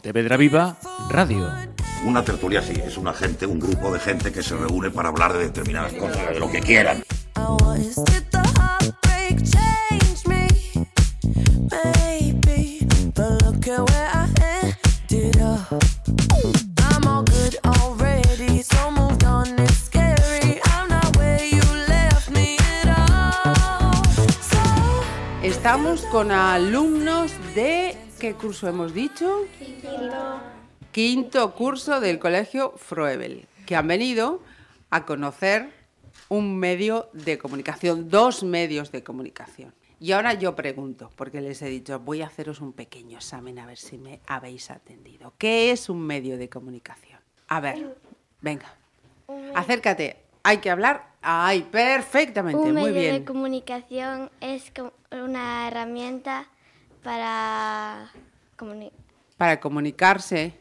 Pontevedra Viva Radio. Una tertulia sí, es una gente, un grupo de gente que se reúne para hablar de determinadas cosas, de lo que quieran. Estamos con alumnos de... ¿Qué curso hemos dicho? Quinto curso del Colegio Froebel, que han venido a conocer un medio de comunicación, dos medios de comunicación. Y ahora yo pregunto, porque les he dicho, voy a haceros un pequeño examen a ver si me habéis atendido. ¿Qué es un medio de comunicación? A ver, venga, acércate. Hay que hablar. Ay, perfectamente, Un muy medio bien. de comunicación es una herramienta para Para comunicarse.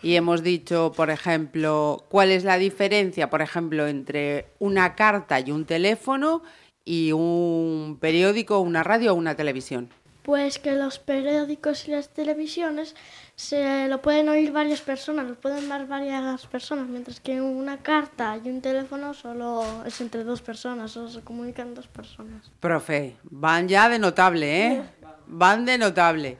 Y hemos dicho, por ejemplo, cuál es la diferencia, por ejemplo, entre una carta y un teléfono y un periódico, una radio o una televisión. Pues que los periódicos y las televisiones se lo pueden oír varias personas, lo pueden dar varias personas, mientras que una carta y un teléfono solo es entre dos personas, solo se comunican dos personas. Profe, van ya de notable, ¿eh? Van de notable.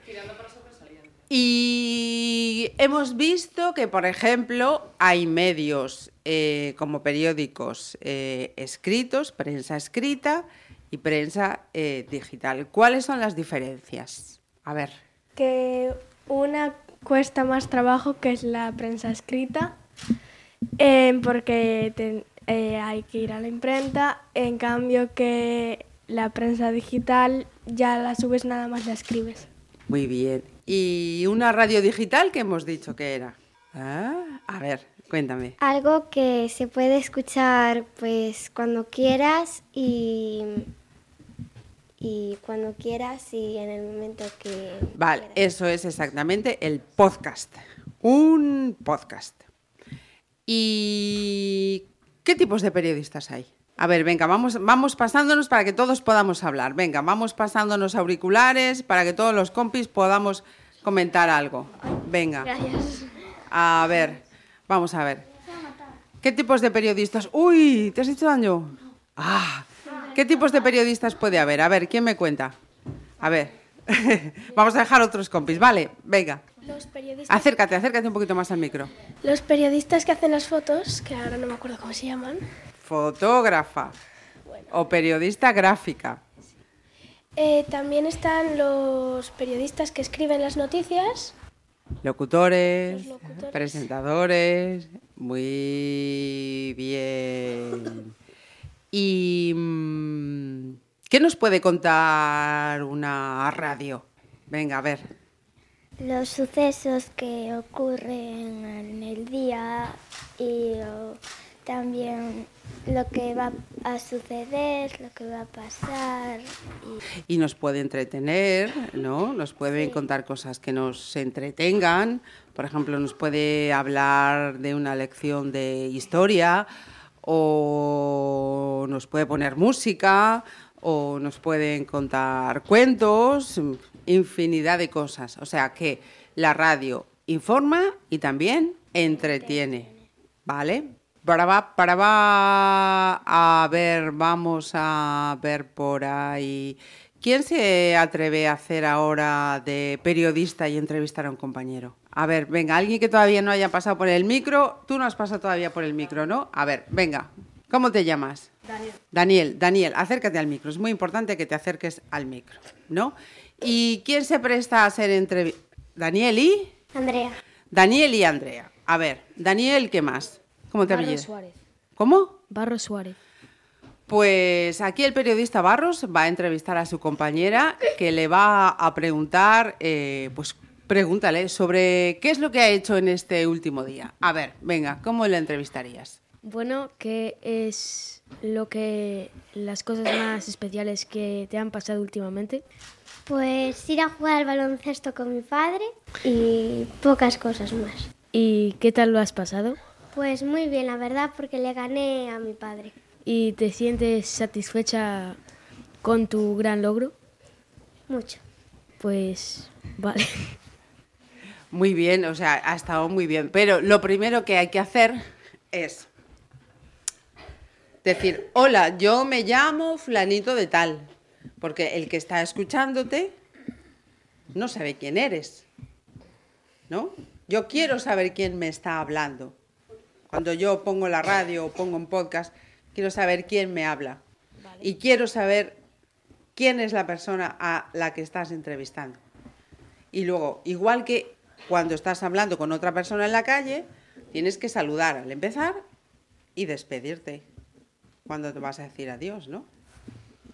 Y hemos visto que, por ejemplo, hay medios eh, como periódicos eh, escritos, prensa escrita y prensa eh, digital. ¿Cuáles son las diferencias? A ver, que una cuesta más trabajo que es la prensa escrita, porque hay que ir a la imprenta, en cambio que la prensa digital ya la subes nada más la escribes. Muy bien. ¿Y una radio digital que hemos dicho que era? Ah, a ver, cuéntame. algo que se puede escuchar pues cuando quieras y y cuando quieras y en el momento que Vale, quieras. eso es exactamente el podcast. Un podcast. ¿Y qué tipos de periodistas hay? A ver, venga, vamos, vamos pasándonos para que todos podamos hablar. Venga, vamos pasándonos auriculares para que todos los compis podamos comentar algo. Venga. Gracias. A ver, vamos a ver. ¿Qué tipos de periodistas? Uy, ¿te has hecho daño? Ah, ¿qué tipos de periodistas puede haber? A ver, ¿quién me cuenta? A ver, vamos a dejar otros compis, vale, venga. Los periodistas, Acércate, acércate un poquito más al micro. los periodistas que hacen las fotos, que ahora no me acuerdo cómo se llaman, Fotógrafa o periodista gráfica. eh, también están los periodistas que escriben las noticias, Locutores, presentadores, muy bien. ¿Y mm, qué nos puede contar una radio? Venga, a ver. los sucesos que ocurren en el día y también lo que va a suceder, lo que va a pasar y Y nos puede entretener, ¿no? Nos puede contar cosas que nos entretengan. Por ejemplo, nos puede hablar de una lección de historia o nos puede poner música o nos pueden contar cuentos, infinidad de cosas. O sea que la radio informa y también entretiene, ¿vale? Para va, para va a ver, vamos a ver por ahí. ¿Quién se atreve a hacer ahora de periodista y entrevistar a un compañero? A ver, venga, alguien que todavía no haya pasado por el micro. Tú no has pasado todavía por el micro, ¿no? A ver, venga. ¿Cómo te llamas? Daniel. Daniel, Daniel, acércate al micro. Es muy importante que te acerques al micro, ¿no? ¿Y quién se presta a ser entrevistado? Daniel y... Andrea. Daniel y Andrea. A ver, Daniel, ¿qué más? ¿Cómo te Barros apellidas? Suárez. ¿Cómo? Barro Suárez. Pues aquí el periodista Barros va a entrevistar a su compañera que le va a preguntar, eh, pues pregúntale sobre qué es lo que ha hecho en este último día. A ver, venga, ¿cómo le entrevistarías? Bueno, ¿qué es lo que las cosas más especiales que te han pasado últimamente? Pues ir a jugar al baloncesto con mi padre y pocas cosas más. ¿Y qué tal lo has pasado? Pues muy bien, la verdad, porque le gané a mi padre. ¿Y te sientes satisfecha con tu gran logro? Mucho. Pues vale. Muy bien, o sea, ha estado muy bien. Pero lo primero que hay que hacer es decir, hola, yo me llamo flanito de tal. Porque el que está escuchándote no sabe quién eres. ¿No? Yo quiero saber quién me está hablando. Cuando yo pongo la radio o pongo un podcast, quiero saber quién me habla. Y quiero saber quién es la persona a la que estás entrevistando. Y luego, igual que cuando estás hablando con otra persona en la calle, tienes que saludar al empezar y despedirte cuando te vas a decir adiós, ¿no?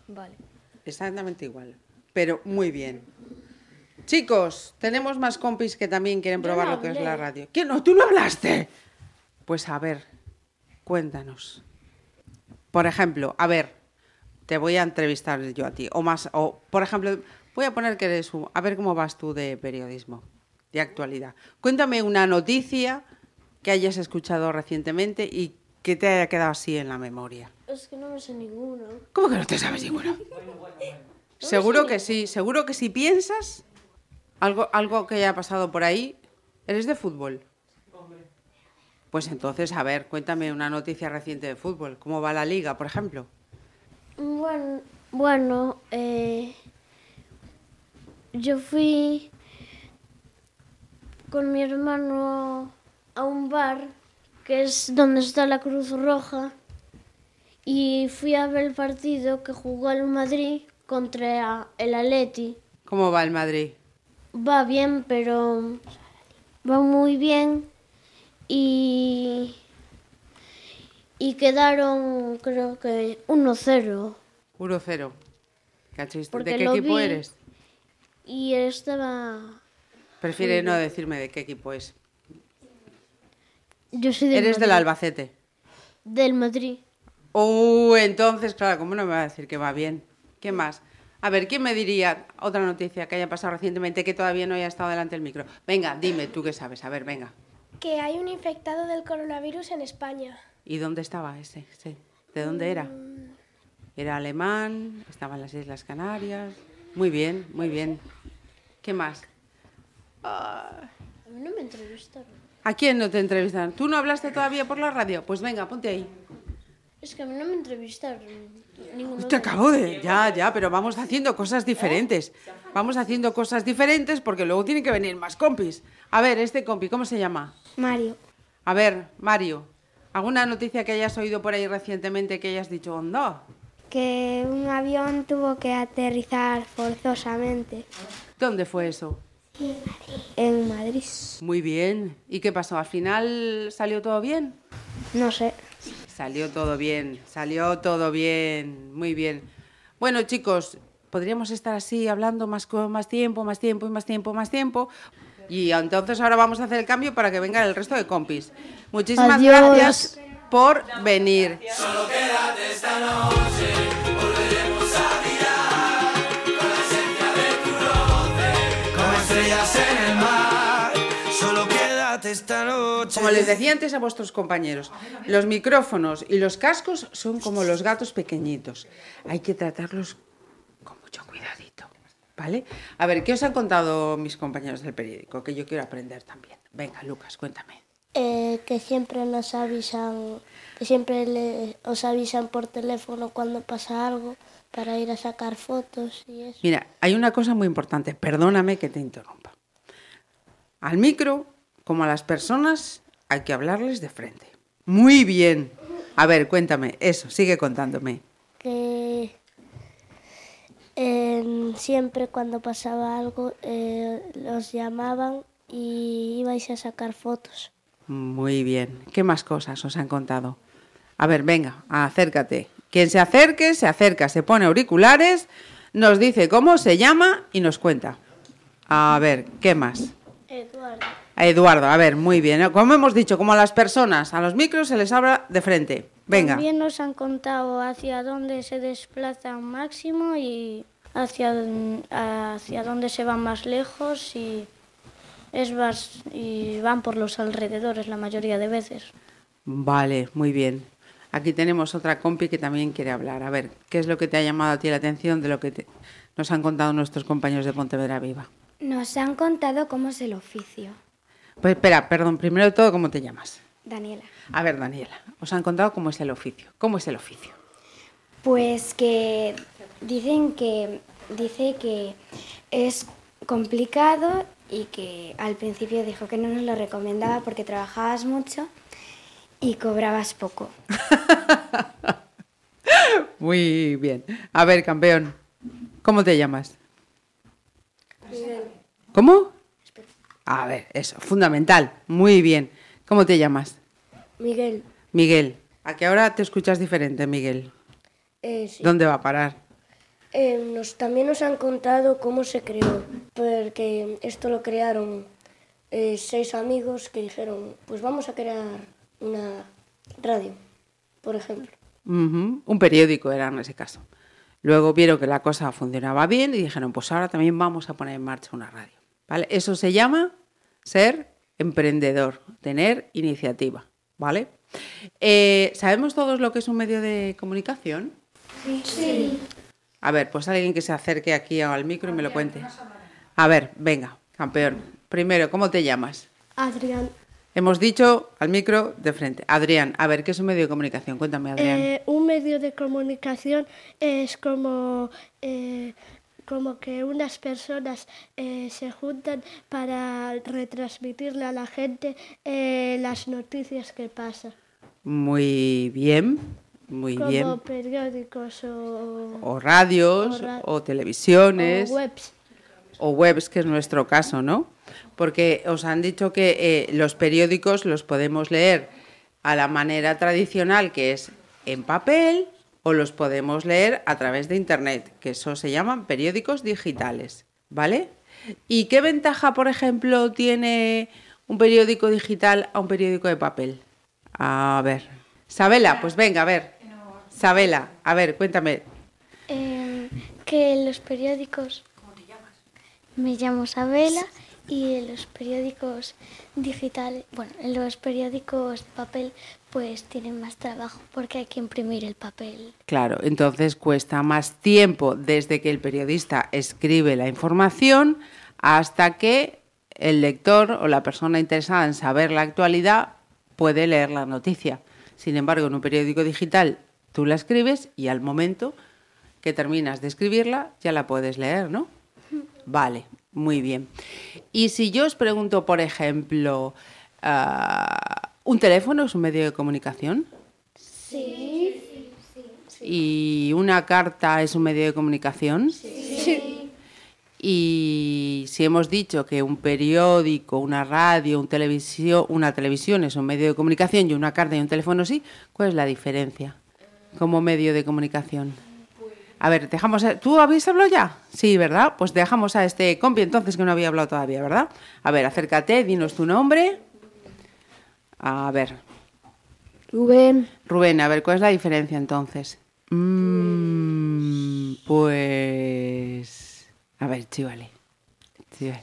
Vale. Exactamente igual. Pero muy bien. Chicos, tenemos más compis que también quieren probar no lo que es la radio. ¿Quién no? ¿Tú no hablaste? Pues a ver, cuéntanos. Por ejemplo, a ver, te voy a entrevistar yo a ti. O más, o por ejemplo, voy a poner que eres un. A ver cómo vas tú de periodismo, de actualidad. Cuéntame una noticia que hayas escuchado recientemente y que te haya quedado así en la memoria. Es que no me sé ninguno. ¿Cómo que no te sabes ninguno? Seguro que sí, seguro que si piensas algo, algo que haya pasado por ahí, ¿eres de fútbol? Pues entonces, a ver, cuéntame una noticia reciente de fútbol. ¿Cómo va la liga, por ejemplo? Bueno, bueno eh, yo fui con mi hermano a un bar que es donde está la Cruz Roja y fui a ver el partido que jugó el Madrid contra el Atleti. ¿Cómo va el Madrid? Va bien, pero va muy bien y y quedaron creo que 1-0 1-0. Cachis, Porque ¿De qué equipo vi. eres? y estaba Prefiere no decirme de qué equipo es. yo soy del Eres del. Albacete. del Madrid. Uh, entonces, claro, ¿cómo no me va a decir que va bien? ¿Qué más? A ver, ¿quién me diría otra noticia que haya pasado recientemente que todavía no haya estado delante del micro? Venga, dime, tú qué sabes. A ver, venga. Que hay un infectado del coronavirus en España. ¿Y dónde estaba ese? Sí. ¿De dónde era? Mm. Era alemán, estaba en las Islas Canarias. Muy bien, muy bien. ¿Qué más? A mí no me entrevistaron. ¿A quién no te entrevistaron? ¿Tú no hablaste todavía por la radio? Pues venga, ponte ahí. Es que a mí no me entrevistaron. Ninguno Te acabo de... Ya, ya, pero vamos haciendo cosas diferentes. Vamos haciendo cosas diferentes porque luego tienen que venir más compis. A ver, este compi, ¿cómo se llama? Mario. A ver, Mario, ¿alguna noticia que hayas oído por ahí recientemente que hayas dicho, onda? Que un avión tuvo que aterrizar forzosamente ¿Dónde fue eso? en Madrid. Muy bien. ¿Y qué pasó? ¿Al final salió todo bien? No sé. Salió todo bien, salió todo bien, muy bien. Bueno, chicos, podríamos estar así hablando más, más tiempo, más tiempo y más tiempo, más tiempo. Y entonces ahora vamos a hacer el cambio para que venga el resto de compis. Muchísimas Adiós. gracias por venir. Como estrellas en el mar, solo quédate esta noche. Como les decía antes a vuestros compañeros, los micrófonos y los cascos son como los gatos pequeñitos. Hay que tratarlos con mucho cuidadito, ¿vale? A ver, ¿qué os han contado mis compañeros del periódico? Que yo quiero aprender también. Venga, Lucas, cuéntame. Eh, que siempre nos avisan, que siempre le- os avisan por teléfono cuando pasa algo para ir a sacar fotos y eso. Mira, hay una cosa muy importante, perdóname que te interrumpa. Al micro, como a las personas, hay que hablarles de frente. Muy bien. A ver, cuéntame, eso, sigue contándome. Que em, siempre cuando pasaba algo eh, los llamaban y ibais a sacar fotos. Muy bien. ¿Qué más cosas os han contado? A ver, venga, acércate. Quien se acerque, se acerca, se pone auriculares, nos dice cómo se llama y nos cuenta. A ver, ¿qué más? Eduardo. Eduardo, a ver, muy bien. Como hemos dicho, como a las personas, a los micros se les habla de frente. Venga. También nos han contado hacia dónde se desplazan máximo y hacia, hacia dónde se van más lejos y, es más, y van por los alrededores la mayoría de veces. Vale, muy bien. Aquí tenemos otra compi que también quiere hablar. A ver, ¿qué es lo que te ha llamado a ti la atención de lo que te- nos han contado nuestros compañeros de Pontevedra Viva? Nos han contado cómo es el oficio. Pues espera, perdón, primero de todo, ¿cómo te llamas? Daniela. A ver, Daniela, os han contado cómo es el oficio. ¿Cómo es el oficio? Pues que dicen que dice que es complicado y que al principio dijo que no nos lo recomendaba porque trabajabas mucho y cobrabas poco. Muy bien. A ver, campeón, ¿cómo te llamas? ¿Cómo? A ver, eso, fundamental. Muy bien. ¿Cómo te llamas? Miguel, Miguel. ¿A qué ahora te escuchas diferente, Miguel? Eh, sí. ¿Dónde va a parar? Eh, nos, también nos han contado cómo se creó, porque esto lo crearon eh, seis amigos que dijeron, pues vamos a crear una radio, por ejemplo. Un periódico era en ese caso. Luego vieron que la cosa funcionaba bien y dijeron, pues ahora también vamos a poner en marcha una radio. ¿Vale? Eso se llama ser emprendedor, tener iniciativa. ¿Vale? Eh, ¿Sabemos todos lo que es un medio de comunicación? Sí. A ver, pues alguien que se acerque aquí al micro y me lo cuente. A ver, venga, campeón. Primero, ¿cómo te llamas? Adrián, Hemos dicho al micro de frente. Adrián, a ver, ¿qué es un medio de comunicación? Cuéntame, Adrián. eh, un medio de comunicación es como, eh, como que unas personas eh, se juntan para retransmitirle a la gente eh, las noticias que pasan, Muy bien, muy como bien. periódicos o, O radios, O ra- o televisiones, o webs. o webs, que es nuestro caso, ¿no? Porque os han dicho que eh, los periódicos los podemos leer a la manera tradicional, que es en papel, o los podemos leer a través de Internet, que eso se llaman periódicos digitales, ¿vale? ¿Y qué ventaja, por ejemplo, tiene un periódico digital a un periódico de papel? A ver. Sabela, pues venga, a ver. Sabela, a ver, cuéntame. Em, que en los periódicos... ¿Cómo te llamas? Me llamo Sabela y en los periódicos digitales, bueno, en los periódicos de papel pues tienen más trabajo porque hay que imprimir el papel. Claro, entonces cuesta más tiempo desde que el periodista escribe la información hasta que el lector o la persona interesada en saber la actualidad puede leer la noticia. Sin embargo, en un periódico digital tú la escribes y al momento que terminas de escribirla ya la puedes leer, ¿no? Vale, muy bien. Y si yo os pregunto, por ejemplo, ah, ¿un teléfono es un medio de comunicación? ¿Y una carta es un medio de comunicación? Sí. Y si hemos dicho que un periódico, una radio, un televisión, una televisión es un medio de comunicación y una carta y un teléfono sí, ¿cuál es la diferencia como medio de comunicación? A ver, dejamos. A... ¿Tú habéis hablado ya? Sí, ¿verdad? Pues dejamos a este compi entonces que no había hablado todavía, ¿verdad? A ver, acércate, dinos tu nombre. A ver, Rubén, Rubén, a ver, ¿cuál es la diferencia entonces? Mm, pues... A ver, chivale. Chivale.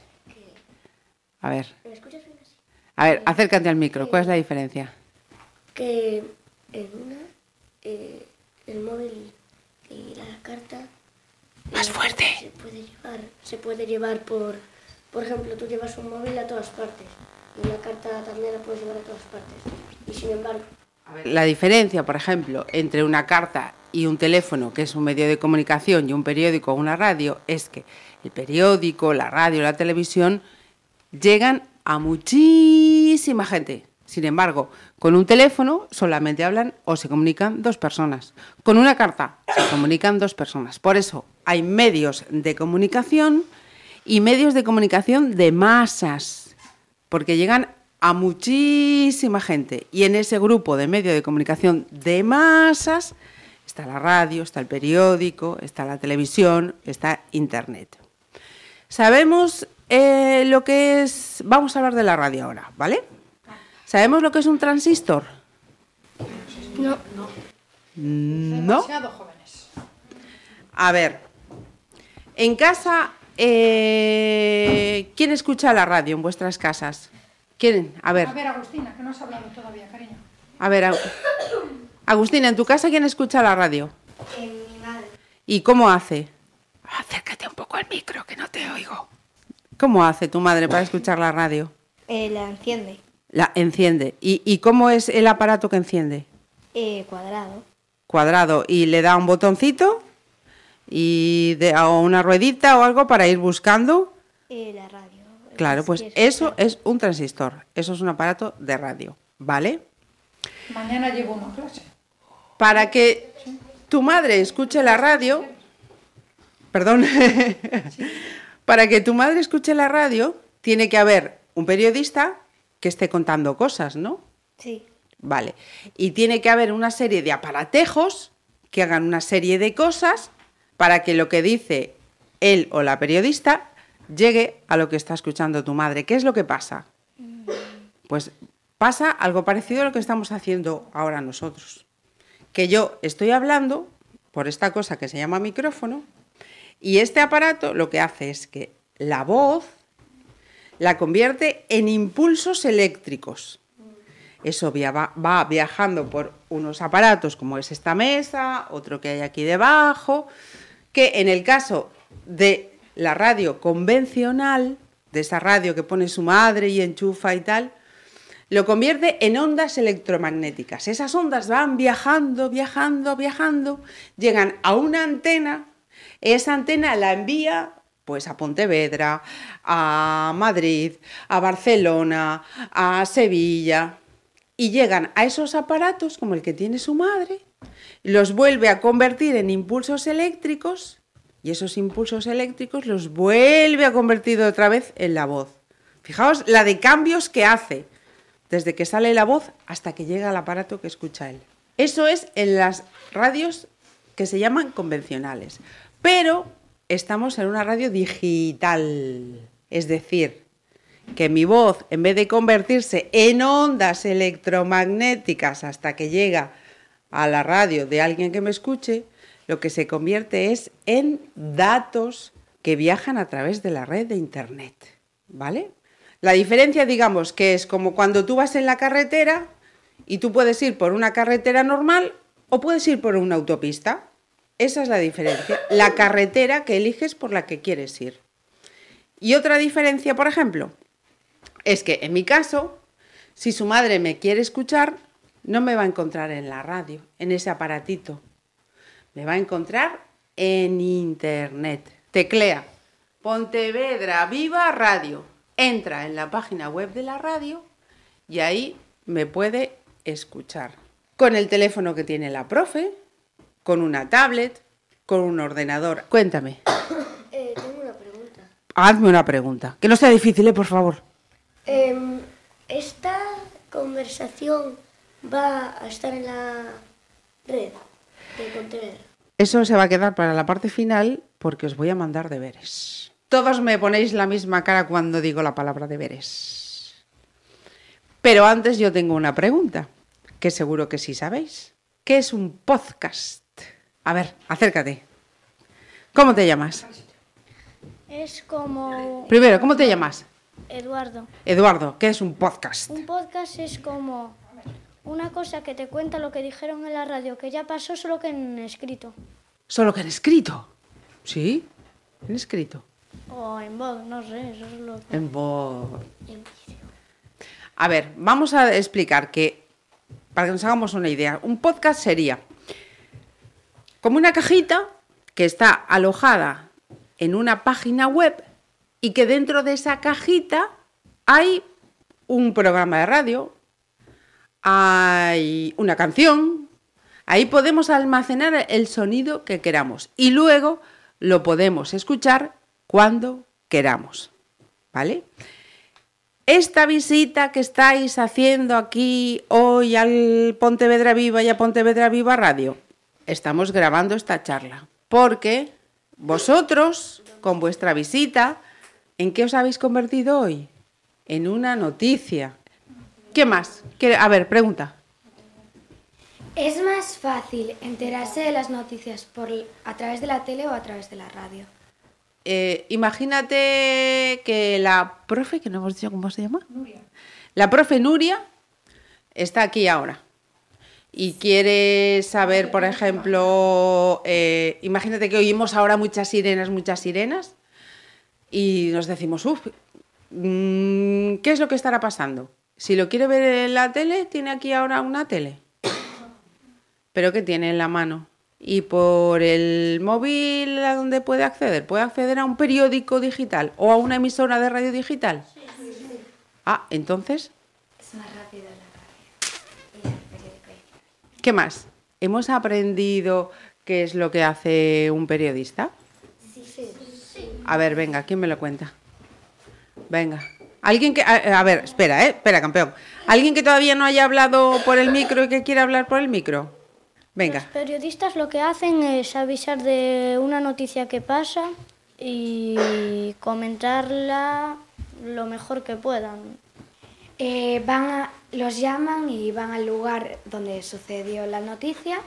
A ver. A ver, acércate al micro. ¿Cuál es la diferencia? que en una eh, el móvil y la carta Más la fuerte. se puede llevar se puede llevar por por ejemplo tú llevas un móvil a todas partes y una carta también la puedes llevar a todas partes y sin embargo La diferencia, por ejemplo, entre una carta y un teléfono, que es un medio de comunicación, y un periódico o una radio, es que el periódico, la radio, la televisión llegan a muchísima gente. Sin embargo, con un teléfono solamente hablan o se comunican dos personas. Con una carta se comunican dos personas. Por eso hay medios de comunicación y medios de comunicación de masas porque llegan a muchísima gente y en ese grupo de medios de comunicación de masas está la radio, está el periódico, está la televisión, está Internet. Sabemos eh, lo que es... Vamos a hablar de la radio ahora, ¿vale? ¿Sabemos lo que es un transistor? No, No. A ver, en casa, eh, ¿quién escucha la radio en vuestras casas? ¿Quién? A ver. A ver, Agustina, que no has hablado todavía, cariño. A ver, Ag- Agustina, ¿en tu casa quién escucha la radio? mi madre. ¿Y cómo hace? Acércate un poco al micro, que no te oigo. ¿Cómo hace tu madre para escuchar la radio? Eh, la enciende. La enciende. ¿Y, y cómo es el aparato que enciende? Eh, cuadrado. Cuadrado. ¿Y le da un botoncito? ¿Y de, o una ruedita o algo para ir buscando? Eh, la radio. Claro, pues eso es un transistor. Eso es un aparato de radio. ¿Vale? Mañana llevo una clase. Para que tu madre escuche la radio, perdón, para que tu madre escuche la radio, tiene que haber un periodista que esté contando cosas, ¿no? Sí. Vale. Y tiene que haber una serie de aparatejos que hagan una serie de cosas para que lo que dice él o la periodista llegue a lo que está escuchando tu madre. ¿Qué es lo que pasa? Pues pasa algo parecido a lo que estamos haciendo ahora nosotros. Que yo estoy hablando por esta cosa que se llama micrófono y este aparato lo que hace es que la voz la convierte en impulsos eléctricos. Eso va viajando por unos aparatos como es esta mesa, otro que hay aquí debajo, que en el caso de la radio convencional, de esa radio que pone su madre y enchufa y tal, lo convierte en ondas electromagnéticas. Esas ondas van viajando, viajando, viajando, llegan a una antena, esa antena la envía pues a Pontevedra, a Madrid, a Barcelona, a Sevilla y llegan a esos aparatos como el que tiene su madre, los vuelve a convertir en impulsos eléctricos y esos impulsos eléctricos los vuelve a convertir otra vez en la voz. Fijaos la de cambios que hace desde que sale la voz hasta que llega al aparato que escucha él. Eso es en las radios que se llaman convencionales. Pero estamos en una radio digital. Es decir, que mi voz, en vez de convertirse en ondas electromagnéticas hasta que llega a la radio de alguien que me escuche, lo que se convierte es en datos que viajan a través de la red de Internet. ¿Vale? La diferencia, digamos, que es como cuando tú vas en la carretera y tú puedes ir por una carretera normal o puedes ir por una autopista. Esa es la diferencia. La carretera que eliges por la que quieres ir. Y otra diferencia, por ejemplo, es que en mi caso, si su madre me quiere escuchar, no me va a encontrar en la radio, en ese aparatito. Me va a encontrar en internet. Teclea Pontevedra Viva Radio. Entra en la página web de la radio y ahí me puede escuchar. Con el teléfono que tiene la profe, con una tablet, con un ordenador. Cuéntame, Eh, tengo una pregunta. hazme una pregunta. Que no sea difícil, ¿eh? por favor. Em, ¿Esta conversación va a estar en la red de Pontevedra? Eso se va a quedar para la parte final porque os voy a mandar deberes. Todos me ponéis la misma cara cuando digo la palabra deberes. Pero antes yo tengo una pregunta, que seguro que sí sabéis. ¿Qué es un podcast? A ver, acércate. ¿Cómo te llamas? Es como... Primero, ¿cómo te llamas? Eduardo. Eduardo, ¿qué es un podcast? Un podcast es como una cosa que te cuenta lo que dijeron en la radio, que ya pasó solo que en escrito. Solo que en escrito. ¿Sí? En escrito. O en voz, no sé, eso es lo que... En voz. A ver, vamos a explicar que, para que nos hagamos una idea, un podcast sería como una cajita que está alojada en una página web y que dentro de esa cajita hay un programa de radio, hay una canción, ahí podemos almacenar el sonido que queramos y luego lo podemos escuchar cuando queramos. ¿Vale? Esta visita que estáis haciendo aquí hoy al Pontevedra Viva y a Pontevedra Viva Radio, estamos grabando esta charla porque vosotros, con vuestra visita, ¿en qué os habéis convertido hoy? En una noticia. ¿Qué más? ¿Qué- A ver, pregunta. ¿Es más fácil enterarse de las noticias por, a través de la tele o a través de la radio? Eh, imagínate que la profe, que no hemos dicho cómo se llama, la profe Nuria está aquí ahora y quiere saber, por ejemplo, eh, imagínate que oímos ahora muchas sirenas, muchas sirenas, y nos decimos, uff, mm, ¿qué es lo que estará pasando? Si lo quiere ver en la tele, tiene aquí ahora una tele. ¿Pero qué tiene en la mano? Y por el móvil, ¿a dónde puede acceder? ¿Puede acceder a un periódico digital o a una emisora de radio digital? Ah, entonces, Es más rápido la radio. Y el periódico. ¿Qué más? ¿Hemos aprendido qué es lo que hace un periodista? A ver, venga, ¿quién me lo cuenta? Venga. Alguien que... A, a ver, espera, ¿eh? Espera, campeón. ¿Alguien que todavía no haya hablado por el micro y que quiera hablar por el micro? Venga. Los periodistas lo que hacen es avisar de una noticia que pasa y comentarla lo mejor que puedan. Eh, van a- los llaman y van al lugar donde sucedió la noticia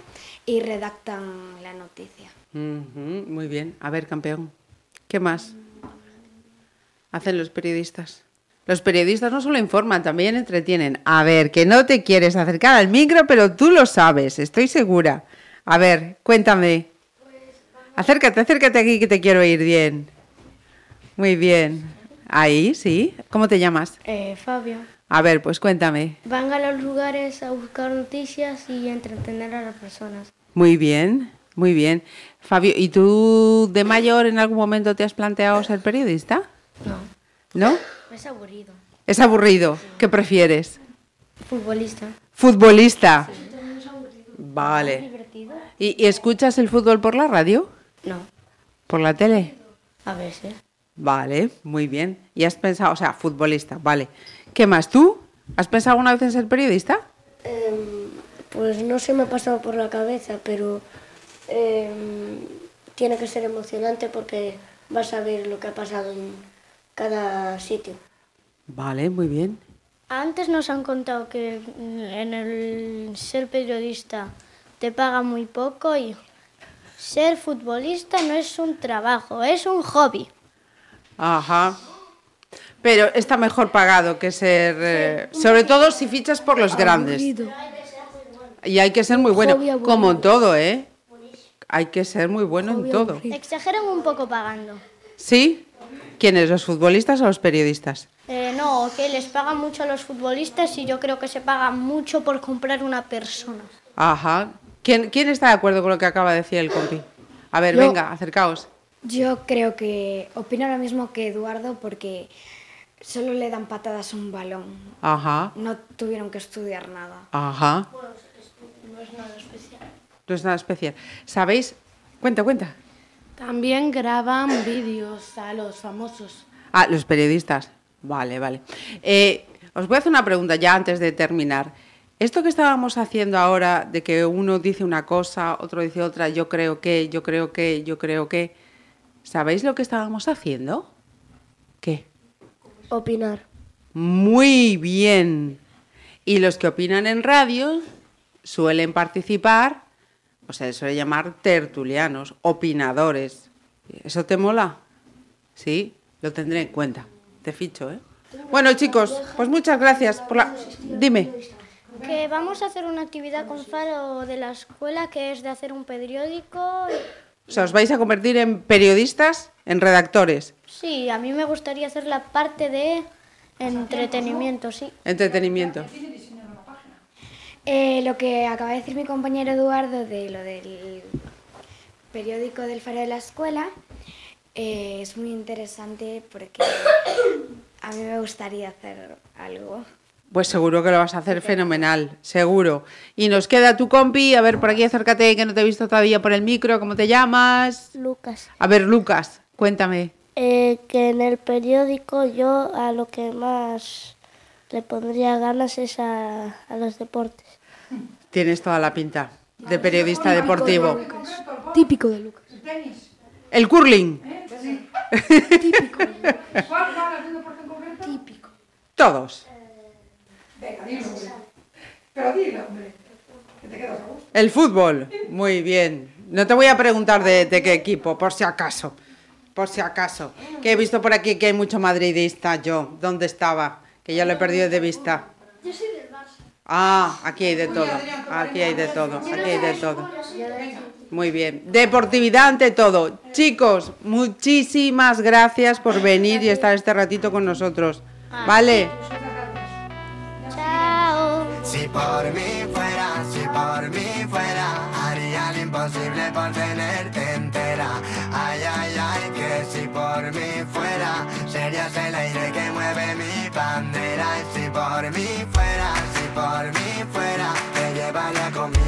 y redactan la noticia. Muy bien. A ver, campeón. ¿Qué más hacen los periodistas? Los periodistas no solo informan, también entretienen. A ver, que no te quieres acercar al micro, pero tú lo sabes, estoy segura. A ver, cuéntame. Acércate, acércate aquí que te quiero oír bien. Muy bien. Ahí, sí. ¿Cómo te llamas? Eh, Fabio. A ver, pues cuéntame. Van a los lugares a buscar noticias y entretener a las personas. Muy bien, muy bien. Fabio, ¿y tú de mayor en algún momento te has planteado ser periodista? No. ¿No? Es aburrido. Es aburrido. ¿Qué prefieres? Futbolista. Futbolista. Vale. divertido? ¿Y, y escuchas el fútbol por la radio? No. ¿Por la tele? A veces. Vale, muy bien. ¿Y has pensado, o sea, futbolista, vale. ¿Qué más tú? ¿Has pensado alguna vez en ser periodista? Em, pues no se me ha pasado por la cabeza, pero em, tiene que ser emocionante porque vas a ver lo que ha pasado en cada sitio. Vale, muy bien. Antes nos han contado que mm, en el ser periodista te pagan muy poco y ser futbolista no es un trabajo, es un hobby. Ajá. Pero está mejor pagado que ser, eh, sobre todo si fichas por los grandes. Y hay que ser muy bueno, como en todo, ¿eh? Hay que ser muy bueno en todo. Exageran un poco pagando. ¿Sí? ¿Quiénes? ¿Los futbolistas o los periodistas? Eh, no, que les pagan mucho a los futbolistas y yo creo que se paga mucho por comprar una persona. Ajá. ¿Quién, quién está de acuerdo con lo que acaba de decir el compi? A ver, Yo. venga, acercaos. Yo creo que opino lo mismo que Eduardo porque solo le dan patadas a un balón. Ajá, No tuvieron que estudiar nada. ajá. No es nada especial. No es nada especial. ¿Sabéis? Cuenta, cuenta. También graban vídeos a los famosos. Ah, los periodistas. Vale, vale. Eh, os voy a hacer una pregunta ya antes de terminar. Esto que estábamos haciendo ahora, de que uno dice una cosa, otro dice otra, yo creo que, yo creo que, yo creo que, ¿sabéis lo que estábamos haciendo? ¿Qué? Opinar. Muy bien. Y los que opinan en radio suelen participar, o se les suele llamar tertulianos, opinadores. ¿Eso te mola? Sí, lo tendré en cuenta. Te ficho, ¿eh? Bueno, chicos, pues muchas gracias por la... Dime. Que vamos a hacer una actividad con Faro de la escuela que es de hacer un periódico. O sea, os vais a convertir en periodistas, en redactores, Sí, a mí me gustaría hacer la parte de entretenimiento, sí. entretenimiento. Eh, lo que acaba de decir mi compañero Eduardo de lo del periódico del Faro de la Escuela eh, es muy interesante porque a mí me gustaría hacer algo. Pues seguro que lo vas a hacer fenomenal, seguro. Y nos queda tu compi, a ver, por aquí acércate, que no te he visto todavía por el micro, ¿cómo te llamas? Lucas. A ver, Lucas, cuéntame. Eh, que en el periódico yo a lo que más le pondría ganas es a, a los deportes. Tienes toda la pinta de periodista deportivo. Típico de Lucas. El curling. Típico. Típico. Todos. Venga, dilo, hombre. Pero dilo, hombre. Que te quedas a gusto. El fútbol. Muy bien. No te voy a preguntar de, de qué equipo, por si acaso. Por si acaso. Que he visto por aquí que hay mucho madridista yo. ¿Dónde estaba? Que ya lo he perdido de vista. Yo soy del Barça. Ah, aquí hay de todo. Aquí hay de todo. Aquí hay de todo. Muy bien. Deportividad ante todo. Chicos, muchísimas gracias por venir y estar este ratito con nosotros. ¿Vale? Chao. Si por mí fuera, si por mí fuera, haría lo imposible por tenerte entera. Ay, ay, por mí fuera, serías el aire que mueve mi bandera. Y si por mí fuera, si por mí fuera, te llevaría conmigo